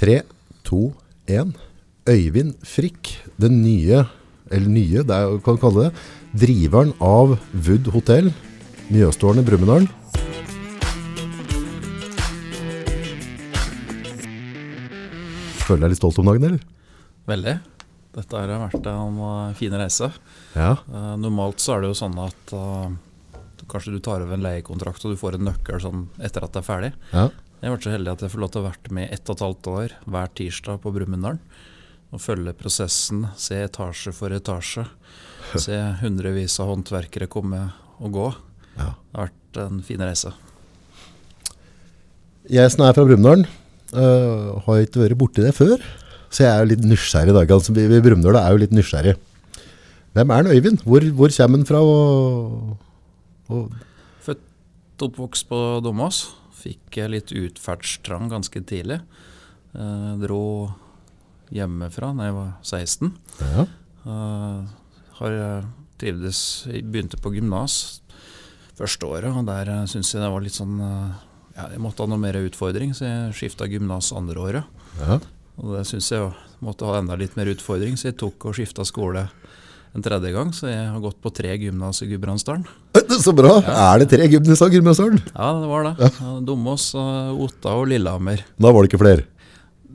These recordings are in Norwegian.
Tre, to, én. Øyvind Frikk, den nye, eller nye, det er, kan du kalle det, driveren av Wood Hotel, Mjøstårnet, Brumunddal. Føler deg litt stolt om dagen, eller? Veldig. Dette har vært en uh, fin reise. Ja. Uh, normalt så er det jo sånn at uh, kanskje du tar over en leiekontrakt og du får en nøkkel sånn etter at det er ferdig. ja. Jeg har vært så heldig at jeg får lov til å ha vært med ett og et halvt år hver tirsdag på Brumunddal. Og følge prosessen, se etasje for etasje. Se hundrevis av håndverkere komme og gå. ja. Det har vært en fin reise. Jeg som er fra Brumunddal, uh, har ikke vært borti det før. Så jeg er jo litt nysgjerrig i dag. Altså, vi i Brumunddal er jo litt nysgjerrig. Hvem er den, Øyvind? Hvor, hvor kommer han fra? Og, og, Oppvokst på Domås. Fikk litt utferdstrang ganske tidlig. Eh, dro hjemmefra da jeg var 16. ja. Uh, har eh, trivdes Begynte på gymnas første året, og der uh, syns jeg det var litt sånn eh, ja, Jeg måtte ha noe mer utfordring, så jeg skifta gymnas andre året. ja. Og det syns jeg måtte ha enda litt mer utfordring, så jeg tok og skifta skole en tredje gang. Så jeg har gått på tre gymnas i Gudbrandsdalen. Så bra! Er det tre gymnas i Gudbrandsdalen? Ja, det var det. Ja. Domås, Otta og Lillehammer. Da var det ikke flere.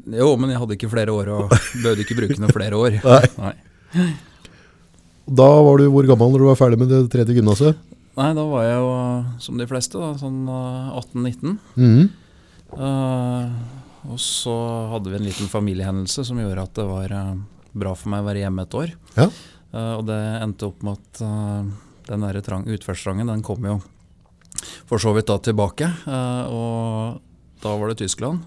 Jo, men jeg hadde ikke flere år og bød ikke bruke noen flere år. Nei. Nei. Da var du hvor gammel når du var ferdig med det tredje gymnaset? Nei, da var jeg jo som de fleste, da, sånn uh, 18-19. Mm -hmm. uh, og så hadde vi en liten familiehendelse som gjorde at det var eh, bra for meg å være hjemme et år. Ja. Eh, og det endte opp med at eh, den der trang, utførstrangen den kom jo for så vidt da tilbake. eh, og da var det Tyskland.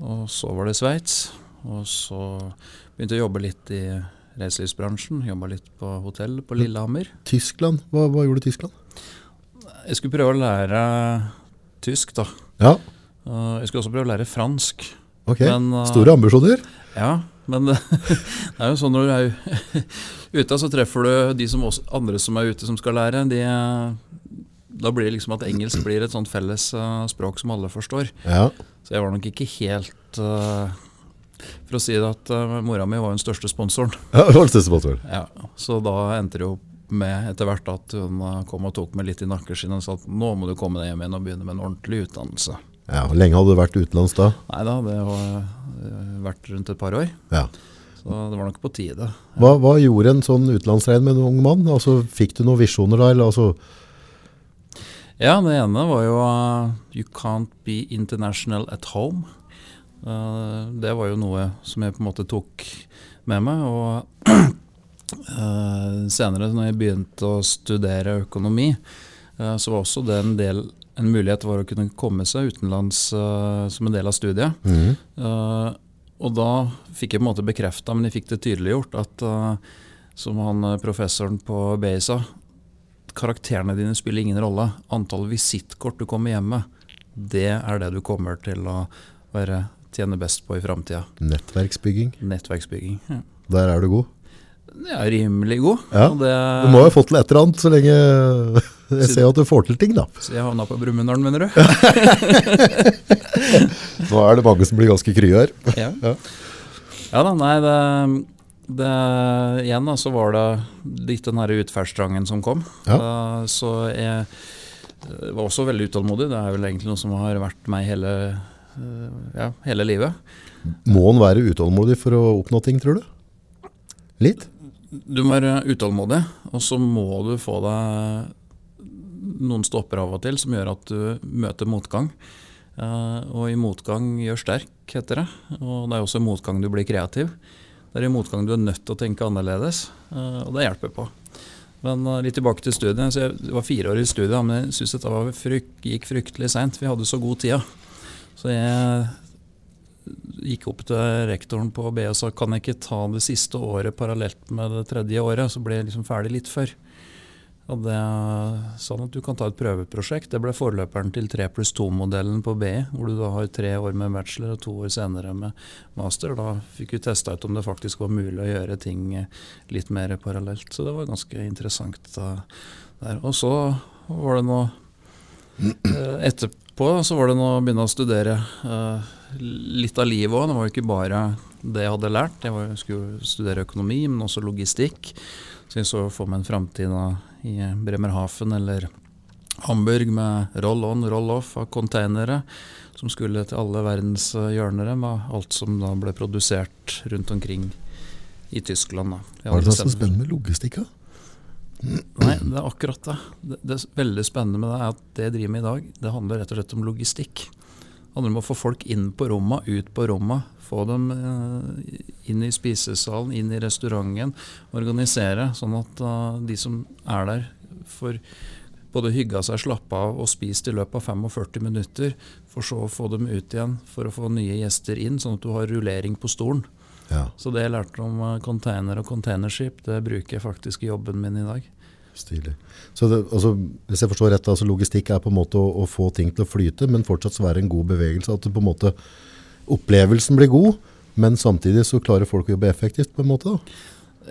Og så var det Sveits. Og så begynte jeg å jobbe litt i reiselivsbransjen. Jobba litt på hotell på Lillehammer. Tyskland? Hva, hva gjorde Tyskland? Jeg skulle prøve å lære tysk, da. Ja, jeg skulle også prøve å lære fransk. ok. Men, Store ambisjoner? Ja, men det, er jo sånn når du er ute, så treffer du de som også, andre som er ute som skal lære. De, da blir det liksom at engelsk blir et sånt felles eh, språk som alle forstår. Ja. Så jeg var nok ikke helt eh, For å si det at uh, mora mi var den største sponsoren. ja den var største sponsoren. Ja, så da endte det jo med etter hvert at hun eh, kom og tok meg litt i nakkeskinnet og sa at nå må du komme deg hjem igjen og begynne med en ordentlig utdannelse. Ja, hvor lenge hadde du vært utenlands da? Nei da, det har eh, vært rundt et par år. Ja. Så det var nok på tide. Hva, hva gjorde en sånn utenlandsrein med en ung mann? Altså, fikk du noen visjoner da? Eller, altså, Ja, det ene var jo uh, You can't be international at home. Uh, det var jo noe som jeg på en måte tok med meg. Og uh, senere, når jeg begynte å studere økonomi, så var også det en, del, en mulighet var å kunne komme seg utenlands uh, som en del av studiet. Mm. Uh, og da fikk jeg på en måte bekrefta, men jeg fikk det tydeliggjort, at uh, som han professoren på BI sa, karakterene dine spiller ingen rolle. Antall visittkort du kommer hjem med, det er det du kommer til å være, tjene best på i framtida. Nettverksbygging. Nettverksbygging. Ja. Der er du god. Er rimelig god. Ja, det, Du må jo ha fått til et eller annet så lenge jeg ser at du får til ting, da. Så jeg havna på Brumunddal, mener du? Nå er det mange som blir ganske krye her. Ja. Ja. ja da, nei, det, det Igjen da, så var det litt den her utferdstrangen som kom. Ja. Eh, så jeg eh, var også veldig utålmodig. Det er vel egentlig noe som har vært meg hele, eh, ja, hele livet. Må en være utålmodig for å oppnå ting, tror du? Litt? Du må være utålmodig, og så må du få deg noen stopper av og til som gjør at du møter motgang. Eh, og i motgang gjør sterk, heter det. Og det er også i motgang du blir kreativ. Det er i motgang du er nødt til å tenke annerledes, eh, og det hjelper på. Men eh, litt tilbake til studiet. Så jeg var fire år i studiet, men jeg syns dette var fryk, gikk fryktelig seint. Vi hadde så god tid. Så jeg gikk opp til rektoren på BI og sa kan jeg ikke ta det siste året parallelt med det tredje året, så ble jeg liksom ferdig litt før. Og det han at du kan ta et prøveprosjekt. Det ble forløperen til 3 pluss 2-modellen på BI, hvor du da har tre år med bachelor og to år senere med master. Da fikk vi testa ut om det faktisk var mulig å gjøre ting litt mer parallelt. Så det var ganske interessant der. Og så var det noe eh, Etterpå så var det nå å begynne å studere eh, litt av livet òg. Det var jo ikke bare det jeg hadde lært. Jeg var, skulle studere økonomi, men også logistikk. Så jeg så for meg en framtid i Bremerhaven eller Hamburg med roll-on, roll-off av containere som skulle til alle verdens hjørner med alt som da ble produsert rundt omkring i Tyskland. Da. Hva er det som er så spennende med logistikk? Nei, det er akkurat det. det. Det veldig spennende med det er at det jeg driver med i dag, det handler rett og slett om logistikk. Handler om å få folk inn på romma, ut på romma. Få dem eh, inn i spisesalen, inn i restauranten. Organisere sånn at uh, de som er der, får både hygga seg, slappa av og spist i løpet av 45 minutter. For så å få dem ut igjen for å få nye gjester inn, sånn at du har rullering på stolen. Ja. Så det jeg lærte om eh, container og containerskip, det bruker jeg faktisk i jobben min i dag. Stilig. Så det, altså, hvis jeg forstår rett, altså Logistikk er på en måte å, å, få ting til å flyte, men fortsatt så være en god bevegelse. At det på en måte, opplevelsen blir god, men samtidig så klarer folk å jobbe effektivt. på en måte da.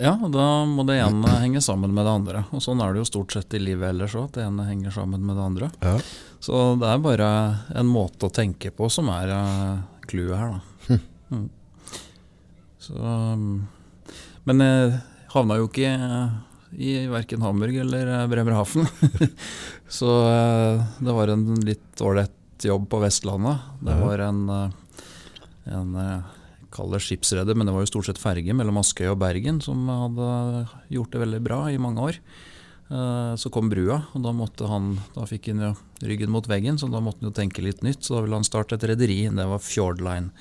Ja, da må det ene henge sammen med det andre. Og Sånn er det jo stort sett i livet ellers òg, at det ene henger sammen med det andre. Ja. Så det er bare en måte å tenke på som er eh, clouet her, da. Hm. Mm. Så, um, men jeg havna jo ikke i verken Hamburg eller eh, Bremerhaven. så eh, det var en litt ålreit jobb på Vestlandet. Det var en, eh, en kall det skipsreder, men det var jo stort sett ferge mellom Askøy og Bergen som hadde gjort det veldig bra i mange år. Så kom brua, og da, måtte han, da fikk han jo ryggen mot veggen, så da måtte han jo tenke litt nytt. Så da ville han starte et rederi. Det var Fjordline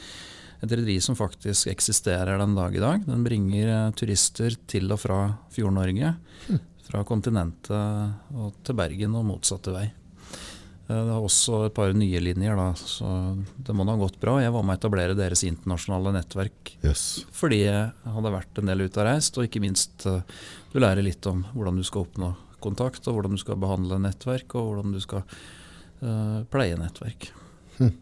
et rederi som faktisk eksisterer den dag i dag. Den bringer eh, turister til og fra Fjord-Norge. Mm. Fra kontinentet og til Bergen og motsatte vei. Eh, det har også et par nye linjer, da, så det må da ha gått bra. Jeg var med å etablere deres internasjonale nettverk yes. fordi jeg hadde vært en del ute og reist, og ikke minst eh, du lærer litt om hvordan du skal oppnå kontakt, og hvordan du skal behandle nettverk, og hvordan du skal uh, pleie nettverk. Hm.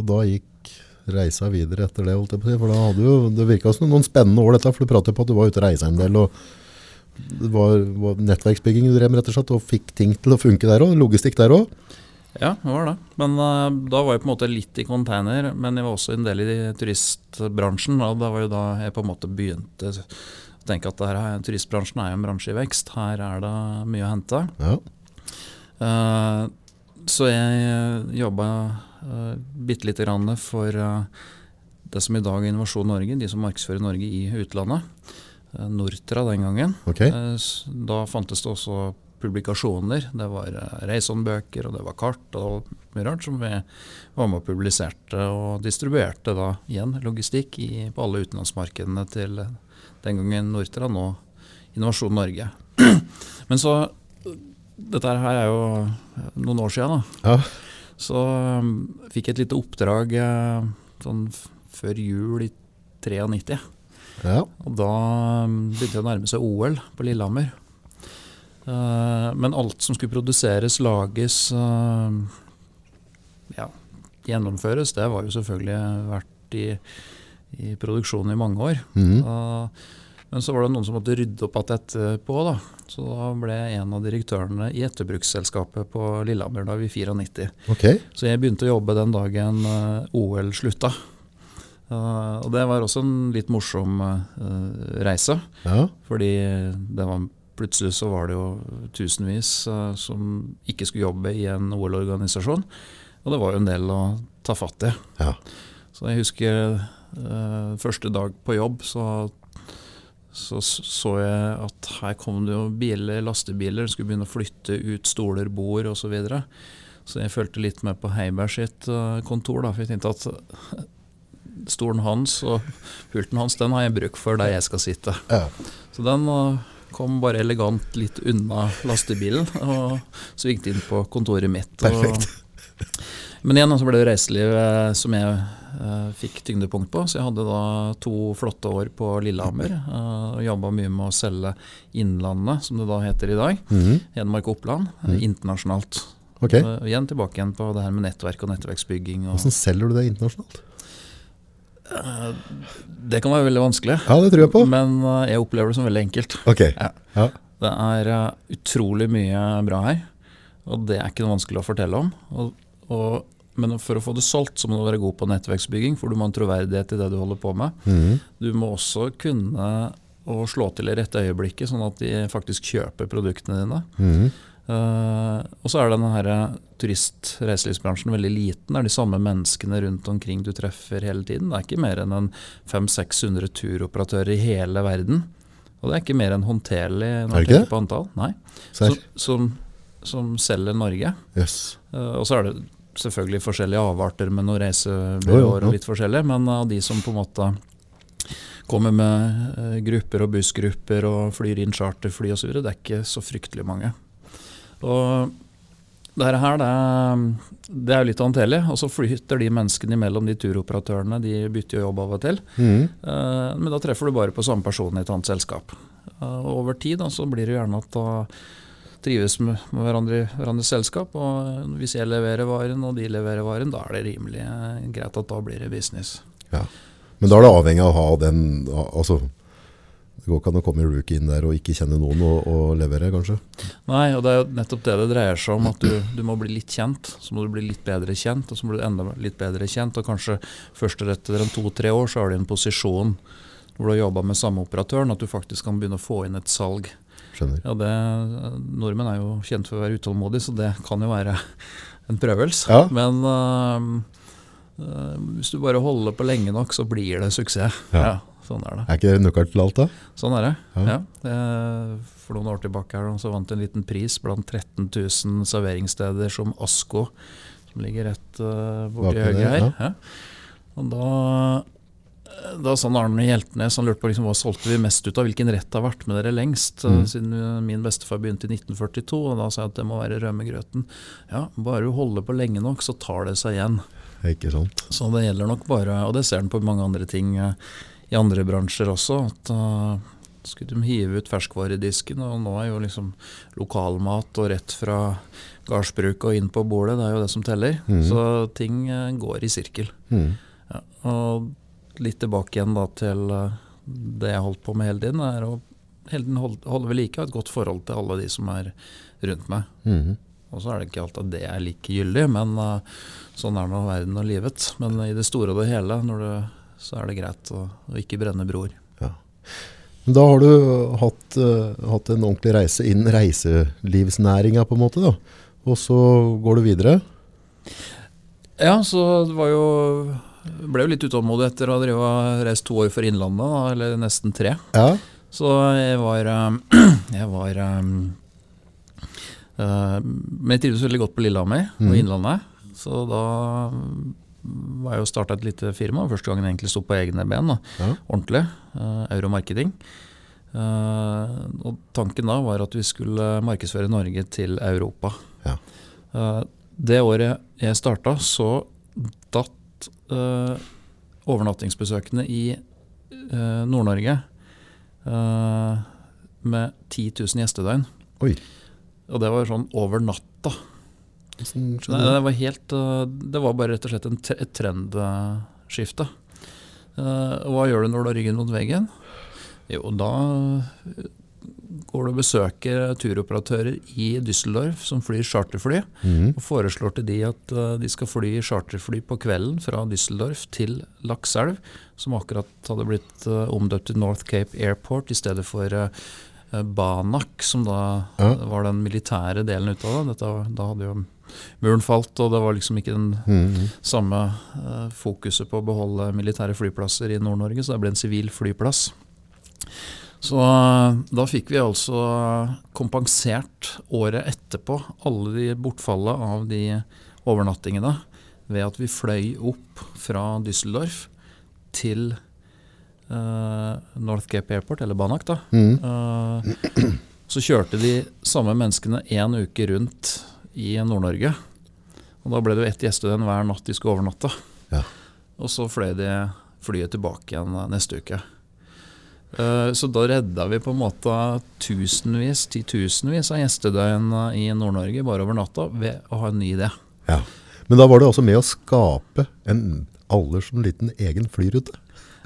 Og da gikk reisa videre etter det? holdt jeg på å si, for da hadde jo, Det virka som noen spennende år, dette, for du prater på at du var ute og reisa en del. og Det var, var nettverksbygging du drev med, rett og slett, og fikk ting til å funke der òg? Logistikk der òg? Ja, det var det. Men uh, da var jeg på en måte litt i container, men jeg var også en del i turistbransjen. Og da var jo da jeg på en måte begynte å tenke at her, turistbransjen er jo en bransje i vekst. Her er det mye å hente. Ja. Uh, så jeg jobba uh, bitte lite grann for uh, det som i dag er Innovasjon Norge, de som markedsfører Norge i utlandet. Uh, Nortra den gangen. Okay. Da fantes det også publikasjoner. Det var reisehåndbøker og det var kart og mye rart som vi var med og publiserte og distribuerte da igjen logistikk i, på alle utenlandsmarkedene til den gangen Nortra, nå Innovasjon Norge. Men så Dette her er jo noen år siden. da. Ja. Så um, fikk jeg et lite oppdrag uh, sånn før jul i 93. Ja. Og da um, begynte det å nærme seg OL på Lillehammer. Uh, men alt som skulle produseres, lages, uh, ja, gjennomføres, det var jo selvfølgelig vært i, i produksjon i mange år. Mm. Uh, men så var det noen som måtte rydde opp igjen etterpå. da. Så da ble jeg en av direktørene i etterbruksselskapet på Lillehammer da vi 94. Okay. Så jeg begynte å jobbe den dagen uh, OL slutta. Uh, og det var også en litt morsom uh, reise. Ja. Fordi det var, plutselig så var det jo tusenvis som ikke skulle jobbe i en OL-organisasjon. Og det var jo en del å ta fatt i. Ja. Så jeg husker første dag på jobb så så så jeg at her kom det jo biler, lastebiler, skulle begynne å flytte ut stoler, bord osv. Så, videre. så jeg følte litt med på Heiberg sitt eh, kontor, da, for jeg tenkte at stolen hans og pulten hans, den har jeg bruk for der jeg skal sitte. Ja. Så den eh, kom bare elegant litt unna lastebilen og svingte inn på kontoret mitt. Perfekt. men igjen så ble det reiselivet som jeg fikk tyngdepunkt på. Så jeg hadde da to flotte år på Lillehammer. Uh, og Jobba mye med å selge Innlandet, som det da heter i dag. Mm. Hedmark og Oppland. Mm. internasjonalt. Okay. Uh, igjen tilbake igjen på det her med nettverk og nettverksbygging. Og Hvordan selger du det internasjonalt? det kan være veldig vanskelig. Ja, det tror jeg på. Men jeg opplever det som veldig enkelt. Okay. Ja. Ja. Det er utrolig mye bra her. Og det er ikke noe vanskelig å fortelle om. Og, og Men for å få det solgt, så må du være god på nettverksbygging, for du må ha en troverdighet i det du holder på med. Mm. Du må også kunne å slå til i rette øyeblikket, sånn at de faktisk kjøper produktene dine. Mm. Uh, og så er denne her turist-reiselivsbransjen veldig liten. Det er de samme menneskene rundt omkring du treffer hele tiden. Det er ikke mer enn en 500-600 turoperatører i hele verden. Og det er ikke mer enn håndterlig Er når du tenker på antall. Nei. Som, som, som selger Norge. Yes. Uh, og så er det selvfølgelig forskjellige avarter med noen reisebyråer og litt forskjellig, men av de som på en måte kommer med eh, grupper og bussgrupper og flyr inn charterfly osv., det er ikke så fryktelig mange. Og dette her, det det er jo litt håndterlig. Og så flytter de menneskene imellom de turoperatørene. De bytter jo jobb av og til. Mhm. Eh, Men da treffer du bare på samme person i et annet selskap. Eh, Og over tid da, så blir det gjerne at da trives med, med hverandre i hverandres selskap. Og hvis jeg leverer varen og de leverer varen, da er det rimelig eh, greit at da blir det business. Men da er det avhengig av å ha den altså, Det går ikke an å komme i rookie inn der og ikke kjenne noen og, og levere, kanskje? Nei, og det er jo nettopp det det dreier seg om. At du, du må bli litt kjent. Så må du bli litt bedre kjent, og så må du enda litt bedre kjent. Og kanskje først etter en to-tre år så har du en posisjon hvor du har jobba med samme operatøren, at du faktisk kan begynne å få inn et salg Skjønner. Ja, det, Nordmenn er jo kjent for å være utålmodige, så det kan jo være en prøvelse. Ja. Men uh, hvis du bare holder på lenge nok, så blir det suksess. Ja. Ja, sånn er det. Er ikke det nøkkelen til alt, da? Sånn er det. Ja. Ja. for noen år tilbake her, så vant jeg en liten pris blant 13 000 serveringssteder som Asko, som ligger rett uh, borti høyre her. ja. Ja. Og da da sa Arne Hjeltnes han lurte på liksom, hva solgte vi mest ut av, hvilken rett har vært med dere lengst, eh, Mm. siden eh, min bestefar begynte i 1942. og Da sa jeg at det må være rømmegrøten. Ja, bare du holder på lenge nok, så tar det seg igjen. Ikke sant? Så det gjelder nok bare, og det ser en på mange andre ting eh, i andre bransjer også, at uh, skulle de hive ut ferskvaredisken, og nå er jo liksom lokalmat og rett fra gardsbruket og inn på bordet, det er jo det som teller. Mm. Så ting går i sirkel. Mm. Ja, og litt tilbake igjen da til eh, det jeg holdt på med hele tiden, er å hele tiden holde, holde ved like og et godt forhold til alle de som er rundt meg. Mhm. Og så er det ikke alt at det er like gyldig, men uh, sånn er nå verden og livet. Men i det store og det hele når det, så er det greit å, å ikke brenne broer. Ja. da har du hatt, uh, hatt en ordentlig reise inn reiselivsnæringa, på en måte. da. Og så går du videre. Ja, så det var jo ble jo litt utålmodig etter å ha reist to år for Innlandet, eller nesten tre. Ja. Så jeg var eh, Jeg var eh, eh, Men jeg trivdes veldig godt på Lillehammer og Mhm. Innlandet. Så da var jeg jo starta et lite firma. Første gangen jeg egentlig sto på egne ben. Da. Ja. Ordentlig. Euromarketing. Uh, og tanken da var at vi skulle markedsføre Norge til Europa. Ja. Uh, det året jeg starta, så datt eh, overnattingsbesøkene i uh, Nord-Norge uh, med 10 000 gjestedøgn. Oi. Og det var sånn over natta. Sånn, Nei, det var helt Det var bare rett og slett en, tre- et trendskifte. Hva gjør du når du har ryggen mot veggen? Jo, da går du og besøker turoperatører i Düsseldorf som flyr charterfly. Mhm. og foreslår til de at eh, de skal fly charterfly på kvelden fra Düsseldorf til Lakselv, som akkurat hadde blitt eh, omdøpt til North Cape Airport i stedet for eh, Banak, som da Ja. var den militære delen ut av det. Dette, da hadde jo muren falt, og det var liksom ikke den mm. samme fokuset på å beholde militære flyplasser i Nord-Norge, så det ble en sivil flyplass. Så eh, da fikk vi altså kompensert året etterpå alle de bortfallet av de overnattingene ved at vi fløy opp fra Düsseldorf til uh, North Cape Airport, eller Banak, da. Mm. Uh, så kjørte de samme menneskene én uke rundt i Nord-Norge. Og da ble det jo ett gjestedøgn hver natt de skulle overnatte. Ja. Og så fløy de flyet tilbake igjen neste uke. Eh, Så da redda vi på en måte tusenvis, titusenvis av gjestedøgn eh, i Nord-Norge bare over natta ved å ha en ny idé. Ja. Men da var det også med å skape en aller sånn liten egen flyrute.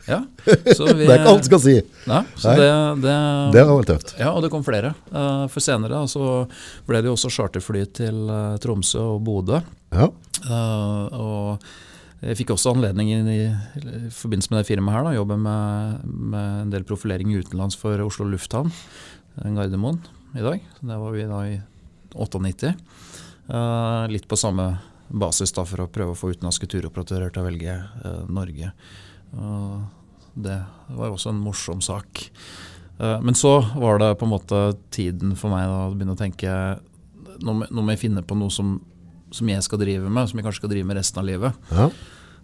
Ja, så vi, Det er ikke alt skal si. Nei. det, det, Det var tøft. Ja, og det kom flere. Eh, For senere så ble det jo også charterfly til Tromsø og Bodø. Ja. Og jeg fikk også anledning i, i, forbindelse med det firmaet her, da, jobbe med, med, en del profilering utenlands for Oslo lufthavn, Gardermoen, i dag. Det var vi da i 98. Uh, litt på samme basis da for å prøve å få utenlandske turoperatører til å velge uh, Norge. Uh, det var også en morsom sak. men så var det på en måte tiden for meg da, å begynne å tenke Nå må jeg finne på noe som som jeg skal drive med, som jeg kanskje skal drive med resten av livet. Ja.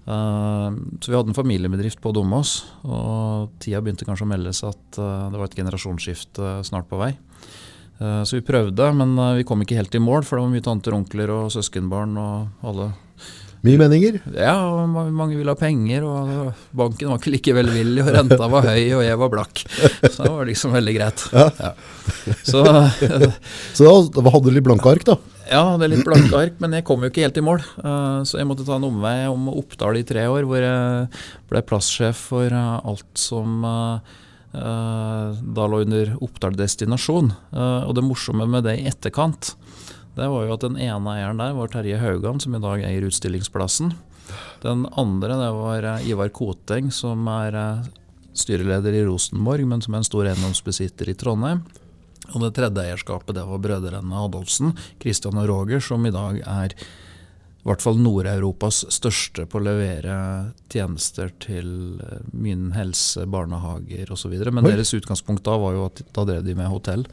Uh, så vi hadde en familiebedrift på Domås, og tida begynte kanskje å melde seg at uh, det var et generasjonsskifte snart på vei. Uh, så vi prøvde, men vi kom ikke helt i mål, for det var mye tanter, onkler og søskenbarn og alle. Mye meninger? Ja, mange ville ha penger, og banken var ikke like velvillig, og renta var høy, og jeg var blakk. Så det var liksom veldig greit. Ja. Ja. Så, så da hadde du litt blanke ark, da? Ja, det er litt blanke ark, men jeg kom jo ikke helt i mål. Uh, så jeg måtte ta en omvei om Oppdal i tre år, hvor jeg ble plasssjef for uh, alt som uh, da lå under Oppdal destinasjon. og det morsomme med det i etterkant, det var jo at den ene eieren der var Terje Haugan, som i dag eier Utstillingsplassen. Den andre det var Ivar Koteng, som er styreleder i Rosenborg, men som er en stor eiendomsbesitter i Trondheim. Og det tredje eierskapet det var brødrene Adolfsen, Christian og Roger, som i dag er i hvert fall Nord-Europas største på å levere tjenester til eh, min helse, barnehager osv. Men Oi. deres utgangspunkt da var jo at da drev de med hotell.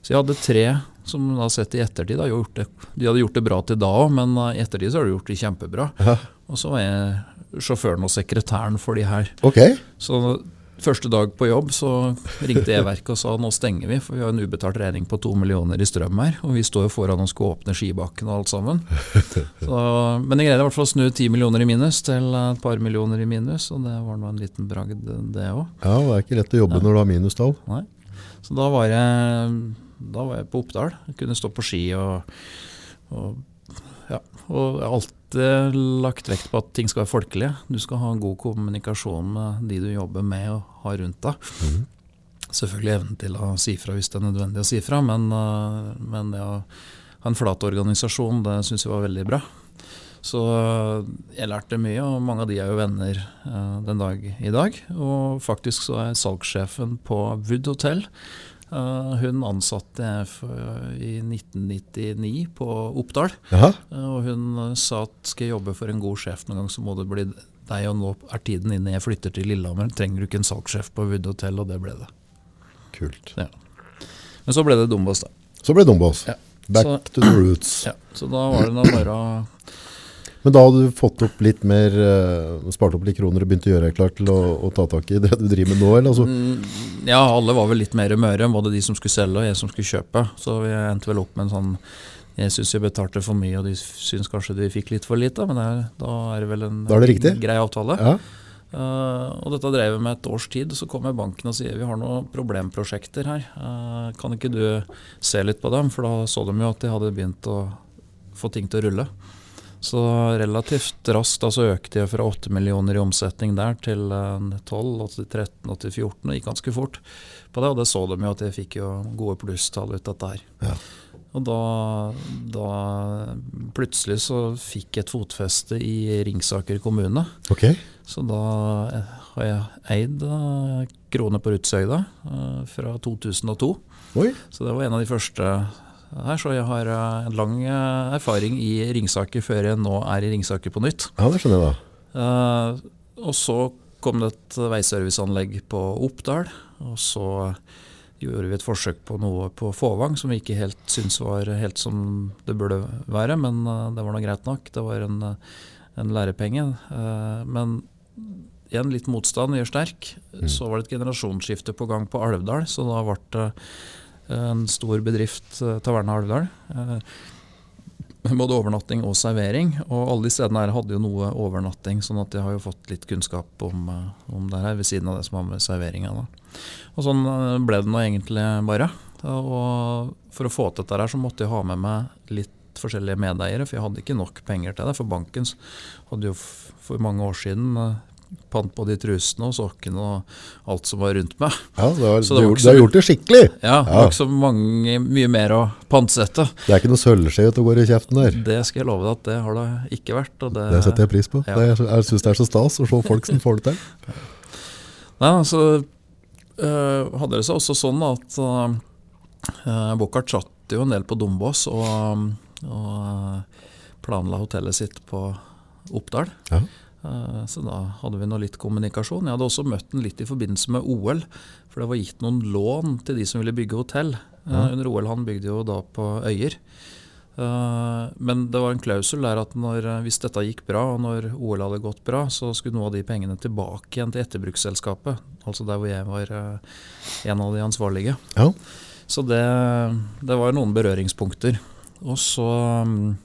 Så jeg hadde tre som da sett i ettertid da, det, De hadde gjort det bra til da òg, men i ettertid så har de gjort det kjempebra. Ja. Og så var jeg sjåføren og sekretæren for de her. Okay. Så Første dag på jobb så ringte E-verket og sa nå stenger vi, for vi har en ubetalt regning på to millioner i strøm her. Og vi står jo foran og skal åpne skibakken og alt sammen. Så, men jeg greide i hvert fall å snu ti millioner i minus til et par millioner i minus, og det var nå en liten bragd, det òg. Ja, det er ikke lett å jobbe Nei. når du har minustall. Nei. Så da var jeg, da var jeg på Oppdal. Jeg kunne stå på ski og, og ja, og alt alltid lagt vekt på at ting skal være folkelige. Du skal ha god kommunikasjon med de du jobber med og har rundt deg. Mm. Selvfølgelig evnen til å si fra hvis det er nødvendig å si fra, men, uh, men det å ha en flat organisasjon, det syns jeg var veldig bra. Så uh, jeg lærte mye, og mange av de er jo venner den dag i dag. Og faktisk så er salgssjefen på Wood Hotel hun ansatte jeg i 1999 på Oppdal. Aha. og hun uh, sa at skal jeg jobbe for en god sjef noen gang, så må det bli deg. Og nå er tiden inne. Jeg flytter til Lillehammer. Trenger du ikke en salgssjef på Wood Hotel? Og det ble det. Kult. Ja. Men så ble det Dombås, da. Så ble Dombås. Ja. Back så, to the roots. Ja, så da var det bare å men da hadde du fått opp litt mer, uh, spart opp litt kroner og begynt å gjøre deg klar til å, å, ta tak i det du driver med nå? eller? Altså? Mm, ja, alle var vel litt mer møre, både de som skulle selge og jeg som skulle kjøpe. Så vi endte vel opp med en sånn Jeg syns jeg betalte for mye, og de syns kanskje de fikk litt for lite. Men er, da er det vel en, det grei avtale. Ja. Uh, og dette drev vi med et års tid. Så kommer banken og sier vi har noen problemprosjekter her. Uh, kan ikke du se litt på dem? For da så de jo at de hadde begynt å få ting til å rulle. Så relativt raskt altså økte jeg fra 8 millioner i omsetning der til 12, og til 13 og til 14. Det gikk ganske fort på det, og det så de jo at jeg fikk jo gode plusstall ut av dette her. Ja. Og da, da, plutselig så fikk jeg et fotfeste i Ringsaker kommune. Okay. Så da har jeg eid kroner Krone på Rudshøgda uh, fra 2002. Oi. Så det var en av de første her, så jeg har eh, en lang eh, erfaring i Ringsaker før jeg nå er i Ringsaker på nytt. Ja, det skjønner jeg da. Uh, og så kom det et veiserviceanlegg på Oppdal. Og så gjorde vi et forsøk på noe på Fåvang som vi ikke helt syntes var helt som det burde være, men det var nå greit nok. Det var en, en lærepenge. Men igjen litt motstand gjør sterk. Mm. Så var det et generasjonsskifte på gang på Alvdal, så da ble det en stor bedrift, eh, Taverna Alvdal. Eh, både overnatting og servering. Og alle de stedene her hadde jo noe overnatting, sånn at jeg har jo fått litt kunnskap om, eh, om det her, ved siden av det som har med serveringa. Og sånn ble det nå egentlig bare. Og for å få til dette her, så måtte jeg ha med meg litt forskjellige medeiere, for jeg hadde ikke nok penger til det. For banken hadde jo for mange år siden pant på de trusene og sokkene og alt som var rundt meg. Ja, har, Så det du, var du har gjort det skikkelig. Ja, det var ikke så mange, mye mer å pantsette. Det er ikke noe sølvskje ute og går i kjeften der. Det skal jeg love deg at det har det ikke vært. Det, Det setter jeg pris på. Ja. Det, jeg syns det er så stas å se folk som får det til. Nei, altså øh, hadde det seg også sånn at øh, Bokhart satt jo en del på Dombås og, og planla hotellet sitt på Oppdal. Ja. Eh, Så da hadde vi nå litt kommunikasjon. Jeg hadde også møtt den litt i forbindelse med OL. For det var gitt noen lån til de som ville bygge hotell. Eh, Ja. Under OL han bygde jo da på øyer. Eh, Men det var en klausul der at når, hvis dette gikk bra, og når OL hadde gått bra, så skulle noe av de pengene tilbake igjen til etterbruksselskapet. Altså der hvor jeg var en av de ansvarlige. Ja. Så det, det var noen berøringspunkter. Og så mm,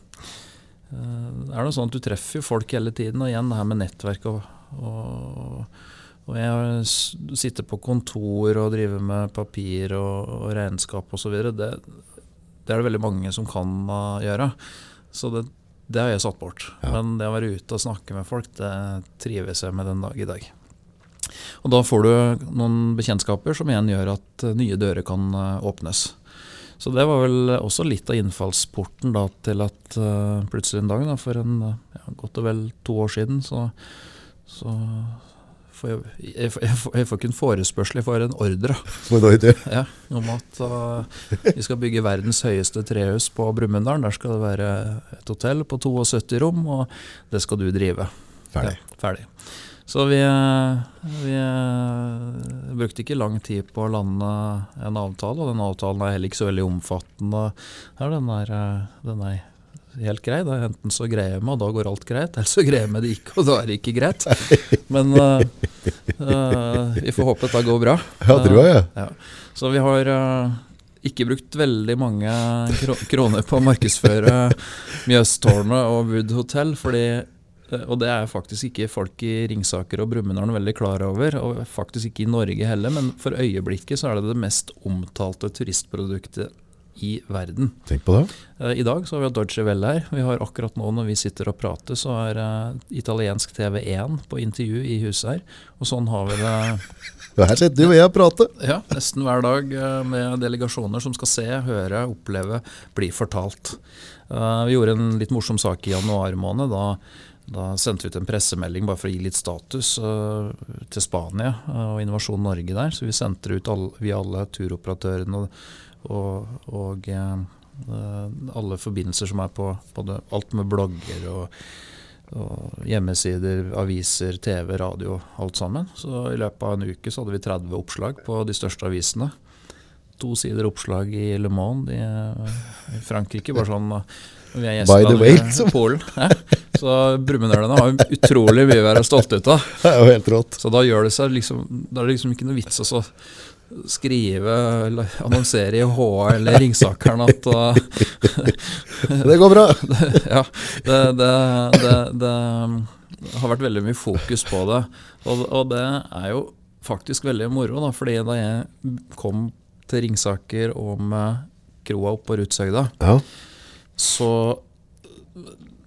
er det sånn at du treffer jo folk hele tiden, og igjen det her med nettverk og, og, og jeg sitter på kontor og driver med papir og, og regnskap osv. Det, det er det veldig mange som kan uh, gjøre. Så det, det har jeg satt bort. Ja. Men det å være ute og snakke med folk, det trives jeg med den dag i dag. Og da får du noen bekjentskaper som igjen gjør at eh, nye dører kan eh, åpnes. Så det var vel også litt av innfallsporten da, til at uh, plutselig en dag, da, for en, ja, godt og vel to år siden, så, så får jeg, jeg, jeg, jeg får ikke en forespørsel, jeg får en ordre For en ordre? ja, om at uh, vi skal bygge verdens høyeste trehus på Brumunddal. Der skal det være et hotell på 72 rom, og det skal du drive. Ferdig. Ja, ferdig. Så vi, vi eh, brukte ikke lang tid på å lande en avtale, og den avtalen er heller ikke så veldig omfattende. Ja, den, er, eh, den er helt grei. Det er enten så greier jeg med, og da går alt greit, eller så greier jeg med det ikke, og da er det ikke greit. Men uh, uh, vi får håpe at det går bra. Ja, tror jeg. Ja. Så vi har eh, ikke brukt veldig mange kroner på å markedsføre Mjøstårnet og Wood Hotel, fordi eh, og det er faktisk ikke folk i Ringsaker og Brumunddal veldig klar over, og faktisk ikke i Norge heller, men for øyeblikket så er det det mest omtalte turistproduktet i verden. Tenk på det. Eh, I dag så har vi Deutsche Welle her. Vi har akkurat nå når vi sitter og prater, så er eh, italiensk TV1 på intervju i huset her. Og sånn har vi det her sitter jo jeg og prater. ja, nesten hver dag eh, med delegasjoner som skal se, høre, oppleve, bli fortalt. Eh, Vi gjorde en litt morsom sak i januar måned. Da, da sendte vi ut en pressemelding bare for å gi litt status uh, til Spania uh, og Innovasjon Norge der. Så vi sendte ut all, via alle turoperatørene og, og, og eh, alle forbindelser som er på, både, alt med blogger og og hjemmesider, aviser, TV, radio, alt sammen. Så i løpet av en uke så hadde vi 30 oppslag på de største avisene. To sider oppslag i Le Monde i, i Frankrike, bare sånn uh, vi er By the way, Polen. Ja. Så brumunddølene har jo utrolig mye å være stolte ut av. Det er jo helt rått. Så da gjør det seg liksom Da er det liksom ikke noe vits å skrive eller annonsere i HA eller Ringsakeren at uh, Det går bra. ja, det, det, det, det har vært veldig mye fokus på det. Og, og det er jo faktisk veldig moro, da, fordi da jeg kom til Ringsaker og med kroa opp på Rudshøgda, Ja. så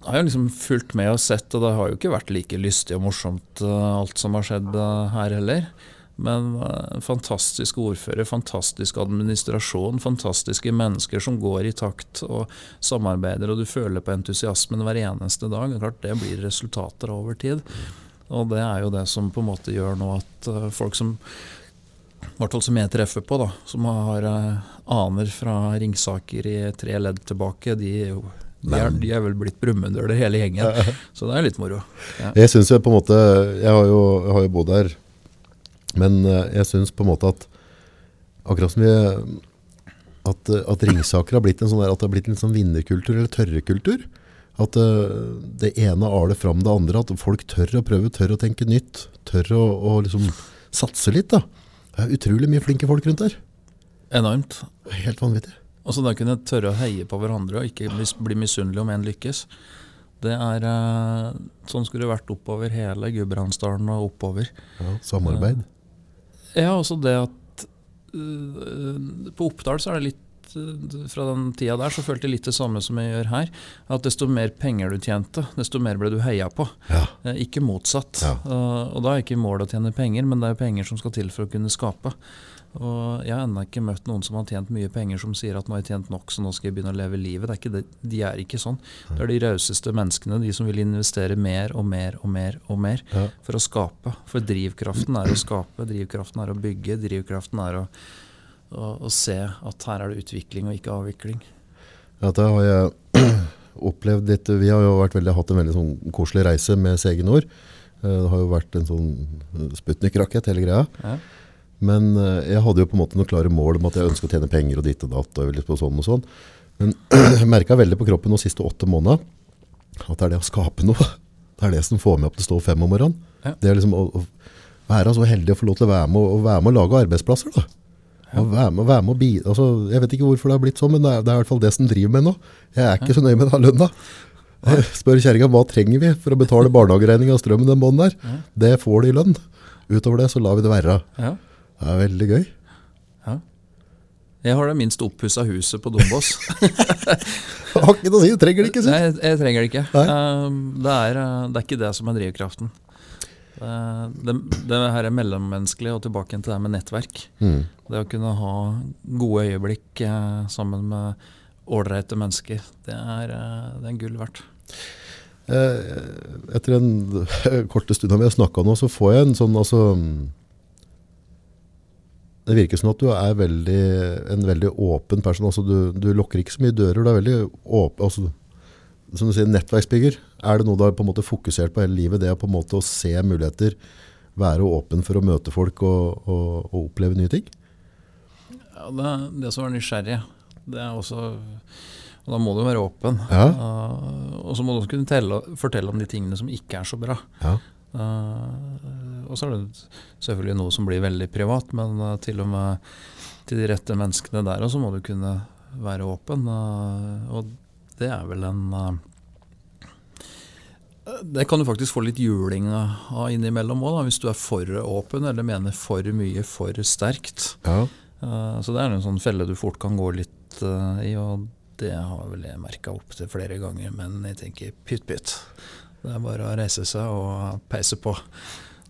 har jo liksom fulgt med og sett, og det har jo ikke vært like lystig og morsomt eh, alt som har skjedd eh, her heller. Men eh, fantastisk ordfører, fantastisk administrasjon, fantastiske mennesker som går i takt og samarbeider, og du føler på entusiasmen hver eneste dag. Er klart Det blir resultater over tid. Og det er jo det som på en måte gjør nå at folk som hvert fall som jeg treffer på, da, som har aner fra Ringsaker i tre ledd tilbake, de, de, er, de er vel blitt brumunddøler hele gjengen. Så det er litt moro. Ja. Jeg synes jo på en måte Jeg har jo, jeg har jo bodd her, men eh, jeg syns på en måte at akkurat som vi at, at Ringsaker har blitt en sånn der, at det har blitt en sånn vinnerkultur eller tørrekultur. At eh, det ene aler fram det andre. At folk tør å prøve, tør å tenke nytt. Tør å, å liksom satse litt. da. Det er utrolig mye flinke folk rundt her. Enormt. Helt vanvittig. Og så da kunne jeg tørre å heie på hverandre og ikke bli, bli misunnelig om en lykkes. Det er eh, Sånn skulle det vært oppover hele Gudbrandsdalen og oppover. Ja, samarbeid. Ja, også det at øh, På Oppdal så er det litt eh, fra den tida der så følte jeg litt det samme som jeg gjør her. At desto mer penger du tjente, desto mer ble du heia på. Ja. Eh, Ikke motsatt. Ja. Og da er ikke målet å tjene penger, men det er penger som skal til for å kunne skape. Og jeg har ennå ikke møtt noen som har tjent mye penger som sier at nå har jeg tjent nok, så nå skal jeg begynne å leve livet. Det er ikke det. De er ikke sånn. Det er de rauseste menneskene, de som vil investere mer og mer og mer og mer Ja. for å skape. For drivkraften er å skape, drivkraften er å bygge, drivkraften er å, å, å se at her er det utvikling og ikke avvikling. Ja, det har jeg opplevd litt. Vi har jo veldig, hatt en veldig sånn koselig reise med Segenord. Eh, Det har jo vært en sånn Sputnik-rakett, hele greia. Ja. Men eh, jeg hadde jo på en måte noen klare mål om at jeg ønska å tjene penger og ditt og datt. og litt på sånn og sånn. Men jeg merka veldig på kroppen de siste åtte månedene at det er det å skape noe. Det er det som får meg opp til å stå fem om morgenen. Ja. Det er liksom å, å være så heldig å få lov til å være med, og- og være med å lage arbeidsplasser. da. Å være med, være med å bi, altså, jeg vet ikke hvorfor det har blitt sånn, men det er, det er i hvert fall det som driver meg nå. Jeg er ikke så nøye med den lønna. Jeg spør kjerringa hva trenger vi for å betale barnehageregninga og strømmen den måneden der. Ja. Det får de i lønn. Utover det så lar vi det være. Ja. Det er veldig gøy. ja. Jeg har det minst oppussa huset på Dombås. Har ikke noe å si, du trenger det ikke. Si. Nei, jeg, jeg trenger det ikke. Um, det, er, uh, det er ikke det som er drivkraften. Uh, det, det her er mellommenneskelig, og tilbake til det med nettverk. Mm. Det å kunne ha gode øyeblikk uh, sammen med ålreite mennesker, det er, det er gull verdt. Eh, etter en korte stund vi har snakka nå, så får jeg en sånn altså Det virker som at du er veldig, en veldig åpen person. Altså du, du lukker ikke så mye dører. Du er veldig åpen. Altså, som du sier, nettverksbygger. Er det noe du har på en måte fokusert på hele livet? Det på en måte å se muligheter, være åpen for å møte folk og, og, og oppleve nye ting? Ja, det, det som er nysgjerrig, det er også Og da må du være åpen. Ja. Uh, og så må du også kunne telle, fortelle om de tingene som ikke er så bra. Ja. Uh, og så er det selvfølgelig noe som blir veldig privat, men uh, til og med til de rette menneskene der også må du kunne være åpen. Uh, og det er vel en uh, Det kan du faktisk få litt juling av innimellom òg, hvis du er for åpen eller mener for mye for sterkt. ja. Så det er en sånn felle du fort kan gå litt i, og det har vel jeg merka opp til flere ganger. Men jeg tenker pytt pytt. Det er bare å reise seg og peise på.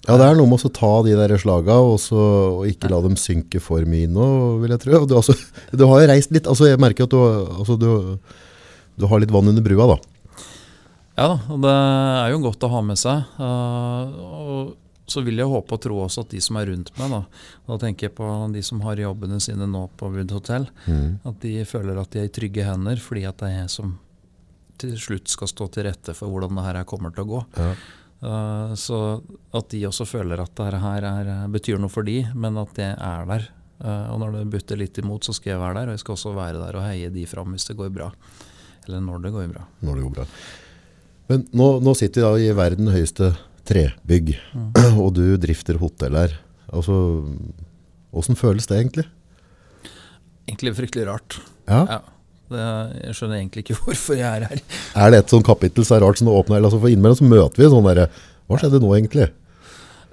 Ja, det er noe med å ta de der slaga og, så, og ikke la dem synke for mye nå, vil jeg tro. Du, altså, du har jo reist litt, altså jeg merker at du, altså, du, du har litt vann under brua da. Ja da, det er jo godt å ha med seg. Uh, og så vil jeg håpe og tro også at de som er rundt meg, da, da tenker jeg på de som har jobbene sine nå på Wood Hotel, at de føler at de er i trygge hender fordi at det er jeg som til slutt skal stå til rette for hvordan det her kommer til å gå. Ja. Uh, så at de også føler at dette her er, betyr noe for de, men at det er der. Uh, og når det butter litt imot, så skal jeg være der, og jeg skal også være der og heie de fram hvis det går bra. Eller når det går bra. Når det går bra. Men nå, nå sitter vi da i verden høyeste trebygg, og du drifter hotell her. Altså, hvordan føles det egentlig? Egentlig fryktelig rart. Ja. Ja. Det, jeg skjønner egentlig ikke hvorfor jeg er her. Er det et sånt kapittel så rart som det åpner, altså for innimellom så møter vi sånn der, hva skjedde nå egentlig?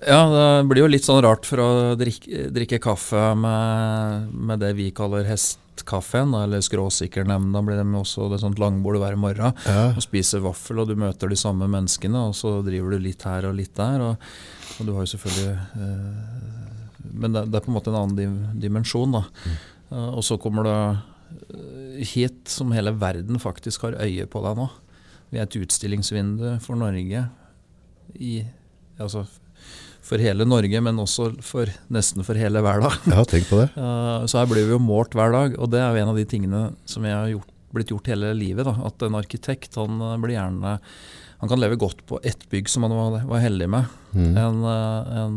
Ja, det blir jo litt sånn rart for å drikke, drikke kaffe med, med det vi kaller hestkaffen, eller skråsikkernemnda blir det med også det er sånt langbord hver morgen. Ja. Og spiser vaffel, og du møter de samme menneskene, og så driver du litt her og litt der. Og, og du har jo selvfølgelig eh, Men det, det er på en måte en annen dimensjon, da. Mm. og så kommer det eh, hit som hele verden faktisk har øye på deg nå. Vi er et utstillingsvindu for Norge i Altså for hele Norge, men også for nesten for hele verden. Ja, tenk på det. Eh, Så her blir vi jo målt hver dag, og det er jo en av de tingene som jeg har gjort, blitt gjort hele livet. Da. At en arkitekt han eh, blir gjerne Han kan leve godt på ett bygg som han var, var heldig med. Mm. En, eh, en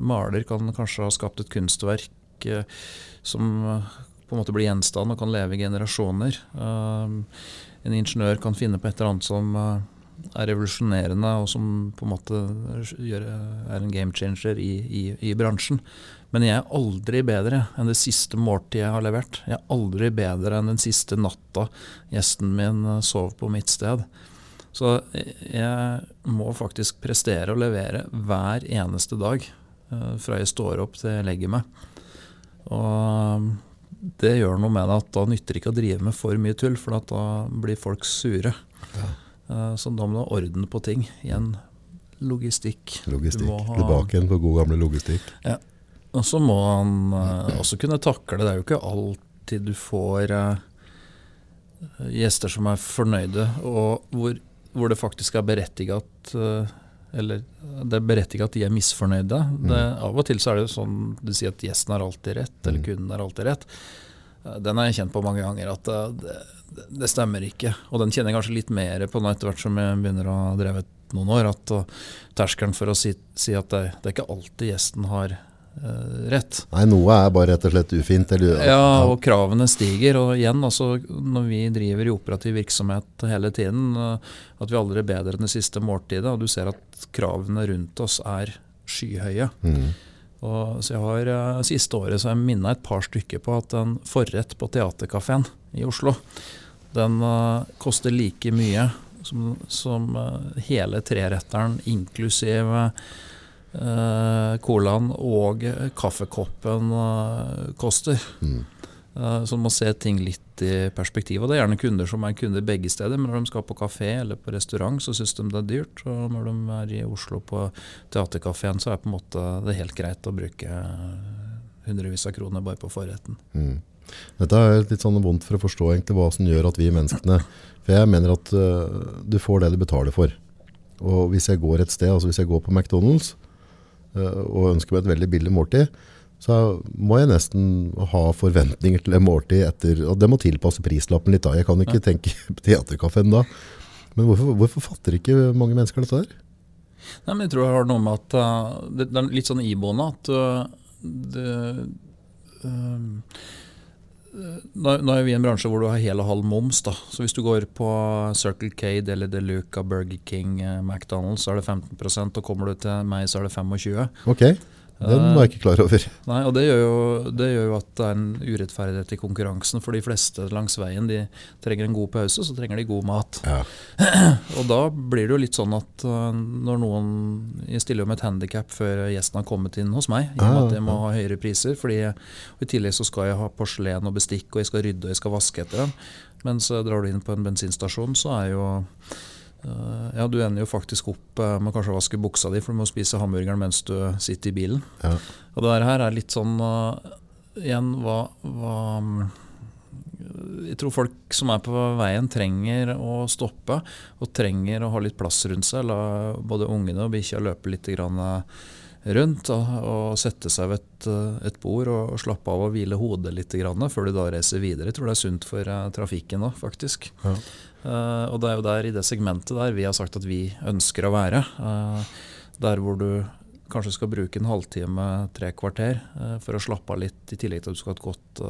maler kan kanskje ha skapt et kunstverk som på en måte blir gjenstand og kan leve i generasjoner. Eh, En ingeniør kan finne på et eller annet som eh, er revolusjonerende, og som på en måte gjør, er en game changer i, i, i bransjen. Men jeg er aldri bedre enn det siste måltidet jeg har levert. Jeg er aldri bedre enn den siste natta gjesten min eh, sov på mitt sted. Så jeg må faktisk prestere og levere hver eneste dag. eh, Fra jeg står opp til jeg legger meg. Og det gjør noe med det at da nytter det ikke å drive med for mye tull, for at da blir folk sure. Ja. Så da må du ha orden på ting. Igjen logistikk. Logistikk. Ha- Tilbake igjen på god gamle logistikk. Og så må han eh, også kunne takle det. Er jo ikke alltid du får eh, gjester som er fornøyde, og hvor, hvor det faktisk er berettiget uh, eller det er berettiget at de er misfornøyde. Det, av og til så er det sånn du sier at gjesten har alltid rett, eller Mm. kunden har alltid rett. Eh, Den har jeg kjent på mange ganger, at eh, det, det, stemmer ikke. Og den kjenner jeg kanskje litt mer på nå etter hvert som jeg begynner å ha drevet noen år. At terskelen for å si, si at det, det er ikke alltid gjesten har rett. Nei, noe er bare rett og slett ufint. Eller, Ja, og kravene stiger. Og igjen, altså, når vi driver i operativ virksomhet hele tiden, eh, at vi aldri er bedre enn det siste måltidet, og du ser at kravene rundt oss er skyhøye. Mm. Og, så jeg har eh, Siste året så har jeg minna et par stykker på at en forrett på Theatercaféen i Oslo, den uh, koster like mye som, som uh, hele treretteren, inklusiv uh, colaen og kaffekoppen eh, koster. Mm. Eh, Så man må se ting litt i perspektiv. Og det er gjerne kunder som er kunder begge steder. Men når de skal på kafé eller på restaurant, så syns de det er dyrt. Og når de er i Oslo på Teaterkafeen, så er måte det helt greit å bruke hundrevis av kroner bare på forretten. Mm. Dette er litt sånn vondt for å forstå egentlig hva som gjør at vi menneskene For jeg mener at uh, du får det du betaler for. Og hvis jeg går et sted, altså hvis jeg går på McDonald's og ønsker meg et veldig billig måltid, så må jeg nesten ha forventninger til det måltid etter Og det må tilpasse prislappen litt da. Jeg kan ikke tenke på Teaterkafeen da. Men hvorfor, hvorfor fatter ikke mange mennesker dette der? Nei, men jeg tror det har noe med at uh, det, det er litt sånn iboende at uh, det, eh, nå, er vi i en bransje hvor du har hel og halv moms. da. Så hvis du går på Circle K, Deli de Luca, Burger King, eh, McDonald's, så er det 15% og kommer du til meg, så er det 25 Ok, den var jeg ikke klar over. Nei, og det gjør, jo, det gjør jo at det er en urettferdighet i konkurransen. For de fleste langs veien de trenger en god pause, så trenger de god mat. Ja. Og da blir det jo litt sånn at uh, når noen Jeg stiller jo med et handikap før gjesten har kommet inn hos meg, i og med Ah, at jeg må ha høyere priser. fordi I tillegg så skal jeg ha porselen og bestikk, og jeg skal rydde og jeg skal vaske etter dem. Mens drar du inn på en bensinstasjon, så er jo ja, Du ender jo faktisk opp uh, med kanskje å vaske buksa di, for du må spise hamburgeren mens du sitter i bilen. Ja. Og det her er litt sånn uh, Igjen, hva, hva Jeg tror folk som er på veien, trenger å stoppe. Og trenger å ha litt plass rundt seg. La både ungene og bikkja løpe litt grann, rundt. Og, og sette seg ved et, et bord og, og slappe av og hvile hodet litt grann, før du da reiser videre. Jeg tror det er sunt for uh, trafikken òg, faktisk. Ja. Uh, og det er jo der i det segmentet der vi har sagt at vi ønsker å være. Uh, der hvor du kanskje skal bruke en halvtime, tre kvarter uh, for å slappe av litt, i tillegg til at du skal ha et godt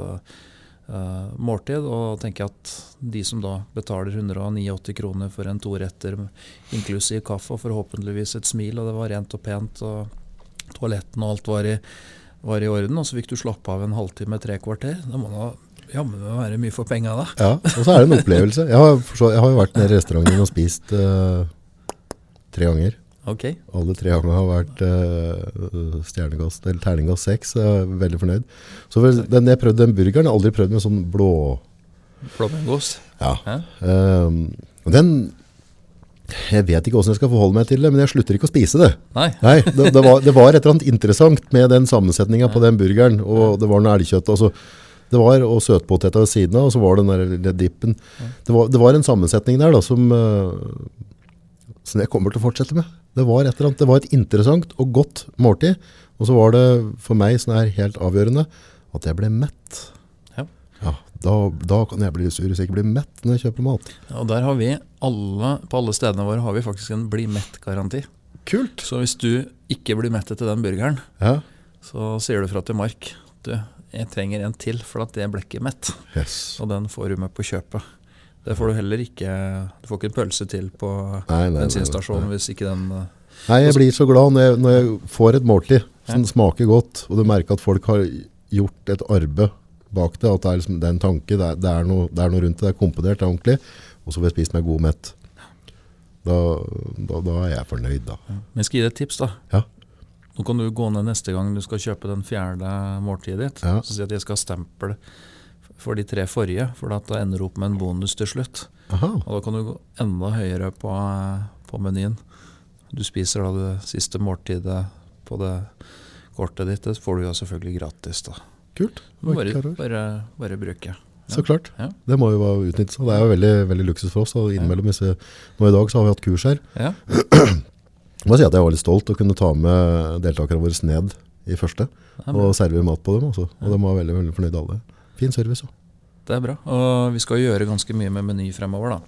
måltid. Og tenker at de som da betaler 189 kroner for en toretter inklusiv kaffe og forhåpentligvis et smil, og det var rent og pent, og toaletten og alt var i, var i orden, og så fikk du slappe av en halvtime, tre kvarter. Det må da jammen må være mye for penga, da. Ja, og så er det en opplevelse. Jeg har, jeg har jo vært nede i restauranten og spist uh, tre ganger. Ok. Alle tre gangene har vært uh, stjernegast, eller terningast seks. Er veldig fornøyd. Så vel, den, jeg prøvde den burgeren, jeg har aldri prøvd med sånn blå... Flamingost. Ja. Ehm, den... Jeg vet ikke hvordan jeg skal forholde meg til det, men jeg slutter ikke å spise det. Nei. Nei, det, det, var, det var et eller annet interessant med den sammensetningen på den burgeren, og det var noe elgkjøtt. Altså, det var og søtpoteta ved siden av, og så var det den der dippen. Det var, det var en sammensetning der da, som, eh, som jeg kommer til å fortsette med. Det var, et det var et interessant og godt måltid, og så var det for meg sånn her helt avgjørende at jeg ble mett. Ja. Ja, da, da kan jeg bli sur hvis jeg ikke blir mett når jeg kjøper mat. Og der har vi alle, på alle stedene våre har vi faktisk en bli mett-garanti. Kult! Så hvis du ikke blir mett etter den burgeren, Ja, så sier du fra til Mark du, jeg trenger en til, for at det blekket er mett. yes. Og den får du med på kjøpet. Det får du heller ikke Du får ikke en pølse til på Nei, nei, nei, bensinstasjonen nei. hvis ikke den eh, Nei, jeg blir så glad når jeg, når jeg får et måltid som smaker godt, og du merker at folk har gjort et arbeid bak det, at det er, liksom, det er en tanke, det er, det, er noe, det er noe rundt det, det er komponert, det er ordentlig, og så får jeg spist meg god mett. Da, da, da er jeg fornøyd, da. Men jeg skal gi deg et tips, da. Ja. Nå kan du gå ned neste gang du skal kjøpe den fjerde måltidet ditt. Ja. Så si at jeg skal ha stempel for de tre forrige, for at ender ender opp med en bonus til slutt. Aha. Og da kan du gå enda høyere på, på menyen. Du spiser da det siste måltidet på det kortet ditt. Det får du jo selvfølgelig gratis. da. Kult. Bare, bare, bare bruke. Så klart. Ja. Det må jo utnyttes. Det er jo veldig, veldig luksus for oss. Og innimellom disse, nå i dag så har vi hatt kurs her. Ja, Jeg må si at jeg var litt stolt å kunne ta med deltakerne våre ned i første. Og servere mat på dem også. Og Ja. de var veldig, veldig fornøyde alle. Fin service også. Det er bra. Og vi skal gjøre ganske mye med Meny fremover. da.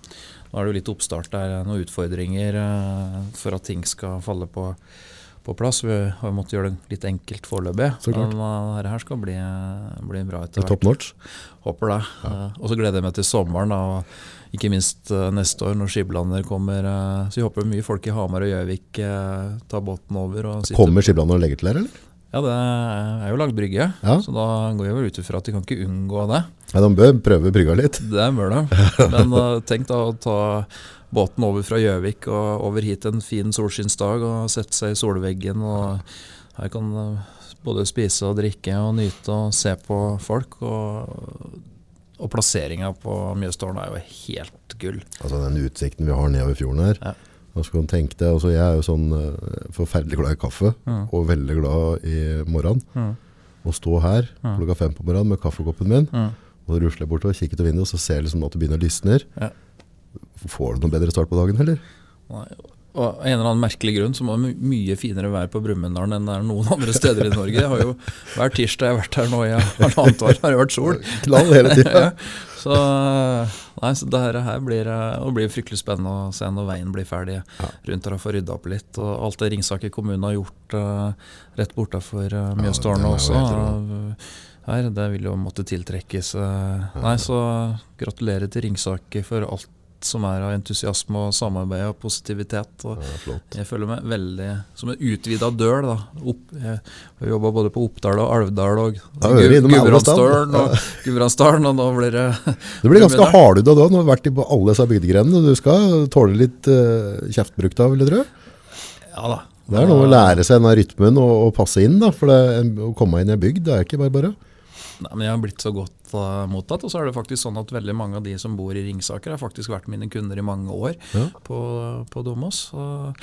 Nå er det jo litt oppstart der, noen utfordringer eh, for at ting skal falle på, på plass. Vi har måttet gjøre det litt enkelt foreløpig. Men uh, dette her skal bli, bli bra etter hvert. er top notch. Håper det. Eh, og så gleder jeg meg til sommeren, da, og ikke minst eh, neste år når Skiblander kommer. eh, så vi håper mye folk i Hamar og Gjøvik eh, tar båten over. Og Kommer Skiblander og legger til der, eller? Ja, det er jo lagd brygge, Ja. så da går jeg vel ut ifra at de kan ikke unngå det. Ja, de bør prøve brygga litt. Det bør de. Men tenk da å ta båten over fra Gjøvik og over hit en fin solskinnsdag og sette seg i solveggen. og Her kan både spise og drikke og nyte og se på folk. Og, og plasseringa på Mjøstårnet er jo helt gull. Altså den utsikten vi har nedover fjorden her. Ja. Og så kan tenke deg, altså Jeg er jo sånn eh, forferdelig glad i kaffe, Mm. og veldig glad i morgenen. Mm. Å stå her Mm. klokka fem på morgenen med kaffekoppen min, og jeg bortover, kikker ut vinduet, og så ser jeg liksom at det begynner å lysne. Ja. Får du noen bedre start på dagen, eller? Nei, Og av en eller annen merkelig grunn så må det mye finere vær på Brumunddal enn det er noen andre steder i Norge. Jeg har jo Hver tirsdag jeg har vært her nå i halvannet år, har det vært sol. Knall hele tida. Ja. Så, nei, så det her, blir, eh, det blir fryktelig spennende å se når veien blir ferdig Ja. rundt her og få rydda opp litt. Og alt det Ringsaker kommune har gjort uh, rett bortafor uh, Mjøstårnet ja, også. helt her, det vil jo måtte tiltrekkes. eh, nei, så gratulerer til Ringsaker for alt som er av entusiasme og samarbeid og positivitet. Og Ja, jeg føler meg veldig som en utvida dør. da. Opp, jeg har jobba både på Oppdal og Alvdal og Gudbrandsdalen og Gudbrandsdalen, og nå blir det Du blir ganske hardhuda da. Nå har du vært i på alle disse bygdegrenene. Du skal tåle litt uh, kjeftbruk da, vil jeg tro. Ja da. Det er noe å lære seg denne rytmen og, og passe inn. da, For det, å komme inn i en bygd, det er ikke bare bare. Nei, men jeg har blitt så godt eh, mottatt. Og så er det faktisk sånn at veldig mange av de som bor i Ringsaker, har faktisk vært mine kunder i mange år Ja. på, på Domås. Og,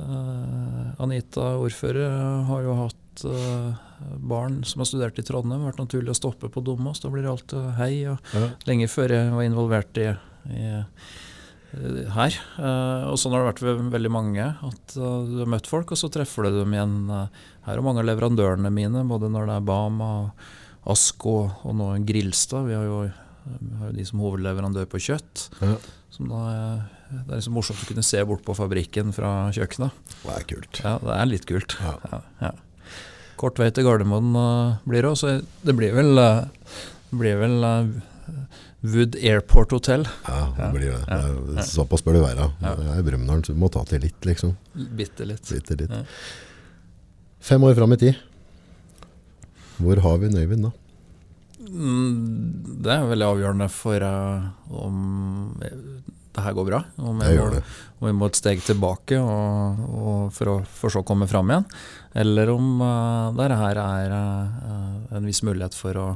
eh, Anita, ordfører, har jo hatt uh, barn som har studert i Trondheim. Vært naturlig å stoppe på Domås. Da blir det alltid hei. og Ja. lenge før jeg var involvert i, i eh, her. Uh, og sånn har det vært ved veldig mange. At uh, du har møtt folk, og så treffer du dem igjen Uh, her. er mange av leverandørene mine, både når det er Bama, Asko og nå Grilstad. Vi har jo, vi har jo de som hovedleverandør på kjøtt. Ja. Som da, er- det er liksom morsomt å kunne se bort på fabrikken fra kjøkkenet. Det er kult. Ja, det er litt kult. Ja. Ja, ja. Kort vei til Gardermoen eh, blir det òg, så det blir vel, eh, det blir vel eh, Wood Airport Hotel. Ja, det blir det. Det er, såpass bør det være. Ja. Det er i Brumunddal, så du må ta til litt, liksom. Bitte litt. Bitte litt. Fem år fram i tid. Hvor har vi Øyvind da? Mm, Det er veldig avgjørende for uh, om det her går bra. Om jeg må, om vi må et steg tilbake og, og for å for så å komme fram igjen. Eller om uh, det her er uh, en viss mulighet for, å,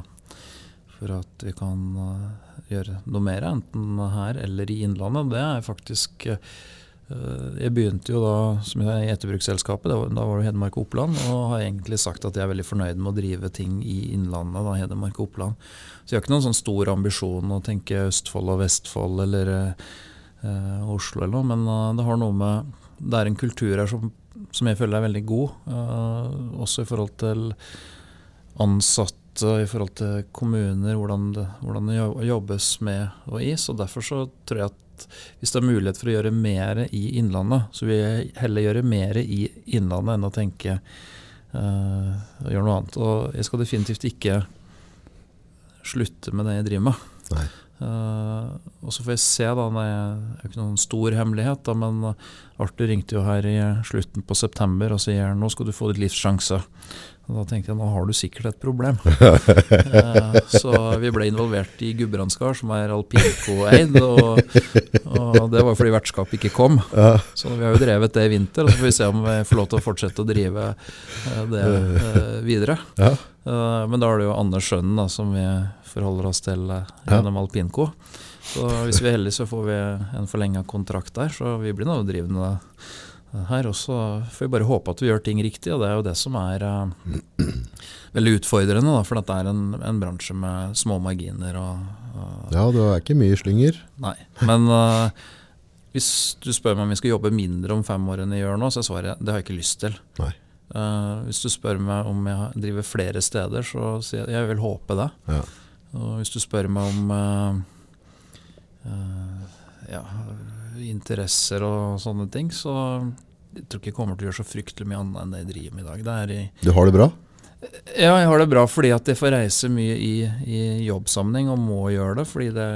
for at vi kan eh, gjøre noe mer, enten her eller i Innlandet. Det er faktisk eh, Jeg begynte jo da som i etterbruksselskapet, da var det Hedmark og Oppland, og har egentlig sagt at jeg er veldig fornøyd med å drive ting i Innlandet, da, Hedmark og Oppland. Så jeg har ikke noen sånn stor ambisjon å tenke Østfold og Vestfold eller eh, eh, Oslo eller noe, men uh, det har noe med Det er en kultur her som, som jeg føler er veldig god, uh, også i forhold til ansatte, i forhold til kommuner, hvordan det, hvordan det jobbes med og i. Så derfor så tror jeg at hvis det er mulighet for å gjøre mer i Innlandet, så vil jeg heller gjøre mer i Innlandet enn å tenke eh, å gjøre noe annet. Og jeg skal definitivt ikke slutte med det jeg driver med. Nei. Eh, og så får vi se, da. Det er jo ikke noen stor hemmelighet, da, men Arthur ringte jo her i slutten på september og sier nå skal du få ditt livs sjanse. Og da tenkte jeg nå har du sikkert et problem. uh, så vi ble involvert i Gudbrandsgard, som er alpinco-eid. Og, og, det var fordi vertskapet ikke kom. Ja. Så vi har jo drevet det i vinter, og så får vi se om vi får lov til å fortsette å drive eh, det uh, videre. Ja. Eh, men da er det jo Anders Skjønnen da, som vi forholder oss til gjennom gjennom alpinco. Så hvis vi er heldige, så får vi en forlenga kontrakt der. Så vi blir nå drivende her. også. får vi bare håpe at vi gjør ting riktig, og det er jo det som er uh, veldig utfordrende. Da, for dette er en, en, bransje med små marginer. Og, uh, ja, det er ikke mye slynger. Nei. Men uh, hvis du spør meg om vi skal jobbe mindre om fem år enn vi gjør nå, så er svaret det har jeg ikke lyst til. Nei. hvis du spør meg om jeg driver flere steder, så sier jeg jeg vil håpe det. Ja. Og hvis du spør meg om ja, interesser og sånne ting, så jeg tror ikke jeg kommer til å gjøre så fryktelig mye annet enn det jeg driver med i dag. I, du har det bra? Ja, jeg har det bra fordi at jeg får reise mye i, i jobbsammenheng og må gjøre det fordi det,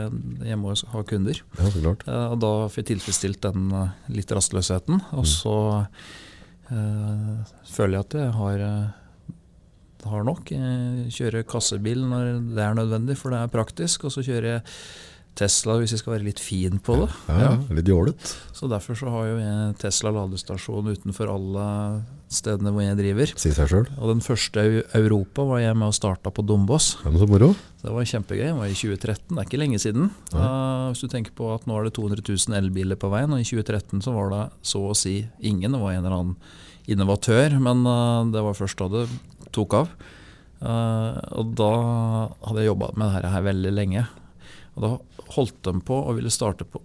jeg må ha kunder. Ja, så klart. Uh, og da får jeg tilfredsstilt den uh, litt rastløsheten. Og mm. så uh, føler jeg at jeg har, har nok. Jeg kjører kassebil når det er nødvendig, for det er praktisk. Og så kjører jeg Tesla hvis jeg skal være litt fin på det. Ja, ja. Litt jålet. Så derfor så har jo jeg Tesla ladestasjon utenfor alle stedene hvor jeg driver. Si seg selv. Og den første i Europa var jeg med og starta på Dombås. Ja, så moro. Det var kjempegøy. Det var i 2013, det er ikke lenge siden. Uh, hvis du tenker på at nå er det 200 000 elbiler på veien, og i 2013 så var det så å si ingen. Det var en eller annen innovatør, men uh, det var først da det tok av. Uh, og da hadde jeg jobba med dette her veldig lenge. Og Da holdt de på og ville starte på,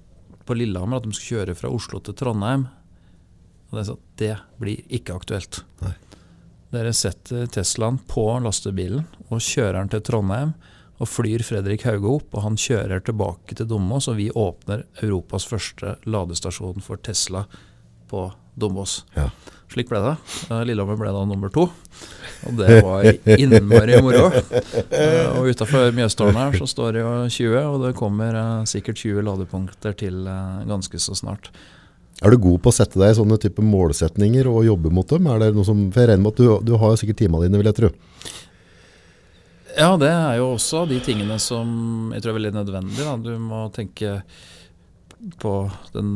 på Lillehammer, at de skulle kjøre fra Oslo til Trondheim. Og det, sa, det blir ikke aktuelt. Nei. Dere setter Teslaen på lastebilen og kjører den til Trondheim. Og flyr Fredrik Hauge opp, og han kjører tilbake til Dombås. Og vi åpner Europas første ladestasjon for Tesla på Dombås. Ja. Slik ble det. Lillehammer ble da nummer to. Og det var innmari moro. Uh, og utafor Mjøstårnet her så står det jo 20, og det kommer uh, sikkert 20 ladepunkter til ganske så snart. Er du god på å sette deg i sånne type målsetninger og jobbe mot dem? Er det noe som, for jeg regner med at du, du har sikkert timene dine, vil jeg tro. Ja, det er jo også de tingene som jeg tror er veldig nødvendig. Da. Du må tenke på den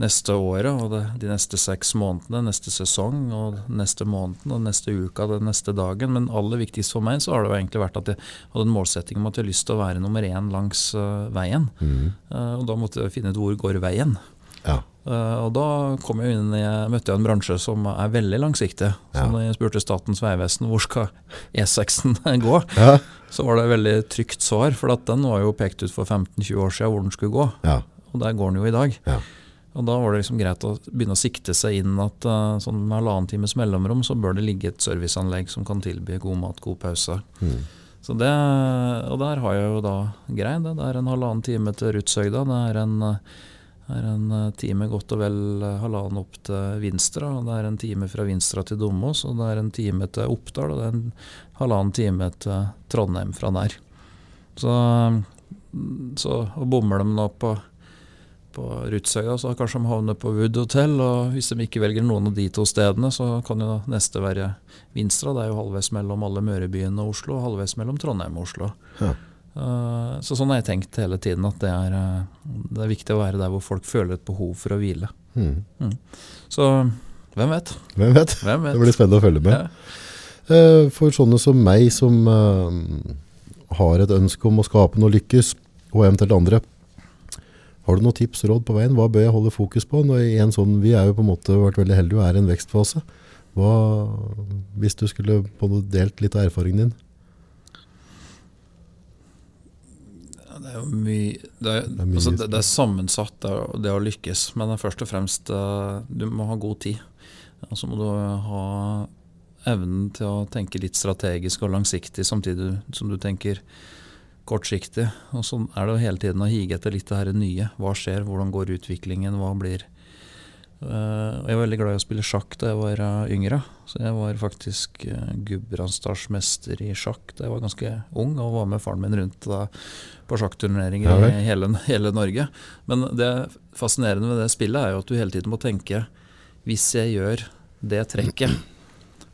neste året og det, de neste seks månedene, neste sesong og neste måneden og neste uka, den neste dagen. Men aller viktigst for meg så har det jo egentlig vært at jeg hadde en målsetting om at jeg har lyst til å være nummer én langs uh, veien. Mm. Uh, og da måtte jeg finne ut hvor går veien. Ja. Uh, og da kom jeg inn i, møtte jeg en bransje som er veldig langsiktig. Så ja. jeg spurte Statens vegvesen hvor skal E6-en gå, ja. så var det et veldig trygt svar. For den var jo pekt ut for 15-20 år siden hvor den skulle gå. Og der går den jo i dag. Ja. Og Da var det liksom greit å begynne å sikte seg inn at uh, sånn med halvannen times mellomrom så bør det ligge et serviceanlegg som kan tilby god mat, god pause. Mm. Så det, Og der har jeg jo da greid det. Det er en halvannen time til Rutshøgda. Det er en, er en, eh, time godt og vel eh, halvannen opp til Vinstra. og Det er en time fra Vinstra til Dommås, og det er en time til Oppdal. Og det er en halvannen time til Trondheim fra der. Så, så og bommer de nå på på Rutsøya, så kanskje de havner på Wood Hotel. Og hvis de ikke velger noen av de to stedene, så kan jo neste være Vinstra. Det er jo halvveis mellom alle Mørebyene og Oslo, og halvveis mellom Trondheim og Oslo. Ja. Uh, så sånn har jeg tenkt hele tiden, at det er, uh, det er, viktig å være der hvor folk føler et behov for å hvile. Mm. Mm. Så hvem vet? Hvem vet? Hvem vet? Det blir spennende å følge med. Ja. Uh, for sånne som meg, som har et ønske om å skape noe lykkes, og eventuelt andre, har du noen tips råd på veien? Hva bør jeg holde fokus på? Sånn, vi er jo på en måte vært veldig heldige og er i en vekstfase. Hva, hvis du skulle delt litt av erfaringen din? Det er jo mye Det er, det er, mye, altså det, det er sammensatt, det, det, å lykkes. Men først og fremst, eh, du må ha god tid. Og så må du ha evnen til å tenke litt strategisk og langsiktig, samtidig som du tenker kortsiktig. Og så er det jo hele tiden å hige etter litt det her nye. Hva skjer, hvordan går utviklingen, hva blir Eh, jeg var veldig glad i å spille sjakk da jeg var eh, yngre. Så jeg var faktisk uh, gudbrandsdalsmester i sjakk da jeg var ganske ung, og var med faren min rundt da, på sjakkturneringer Ja i hele, hele Norge. Men det fascinerende ved det spillet er jo at du hele tiden må tenke hvis jeg gjør det trekket,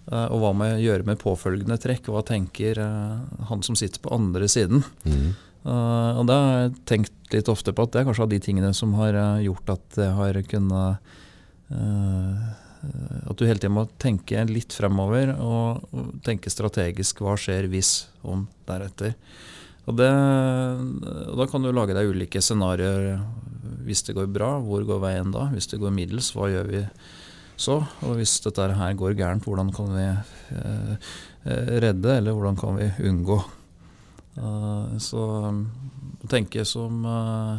og hva må jeg gjøre med påfølgende trekk? Hva tenker eh, han som sitter på andre siden? Mhm. Eh, og da har jeg tenkt litt ofte på at det er kanskje av de tingene som har eh, gjort at jeg har kunnet eh, At du hele tiden må tenke litt fremover og tenke strategisk hva skjer hvis om deretter. Og, det, og da kan du lage deg ulike scenarioer. Hvis det går bra, hvor går veien da? Hvis det går middels, hva gjør vi så? Og hvis dette her går gærent, hvordan kan vi eh, eh, redde, eller hvordan kan vi unngå? Uh, så um, å tenke som uh,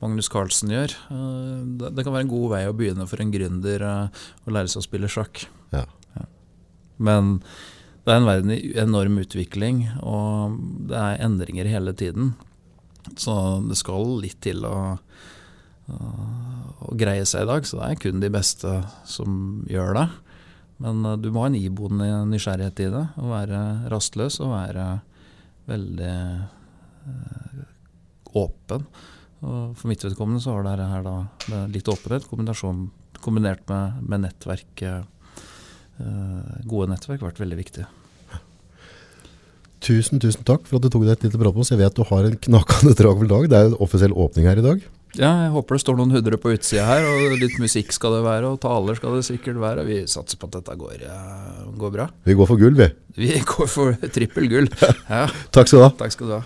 Magnus Carlsen gjør, uh, det, det kan være en god vei å begynne for en gründer å lære seg å spille sjakk. Ja. Men det er en verden i enorm utvikling, og det er endringer hele tiden. Så det skal litt til å, å, å greie seg i dag, så det er kun de beste som gjør det. Men eh, du må ha en iboende nysgjerrighet i det, og være rastløs og være veldig eh, åpen. Og for mitt vedkommende så har dette her da litt åpenhet kombinert med, med nettverk, eh, gode nettverk, vært veldig viktig. Tusen, tusen takk for at du tok deg et lite prat med oss. Jeg vet du har en knakende travel dag. Det er en offisiell åpning her i dag. Ja, jeg håper det står noen hundre på utsida her, og litt musikk skal det være, og taler skal det sikkert være. Vi satser på at dette går, eh, går bra. Vi går for gull, vi. Vi går for trippel gull. Ja, Takk skal du ha. takk skal du ha.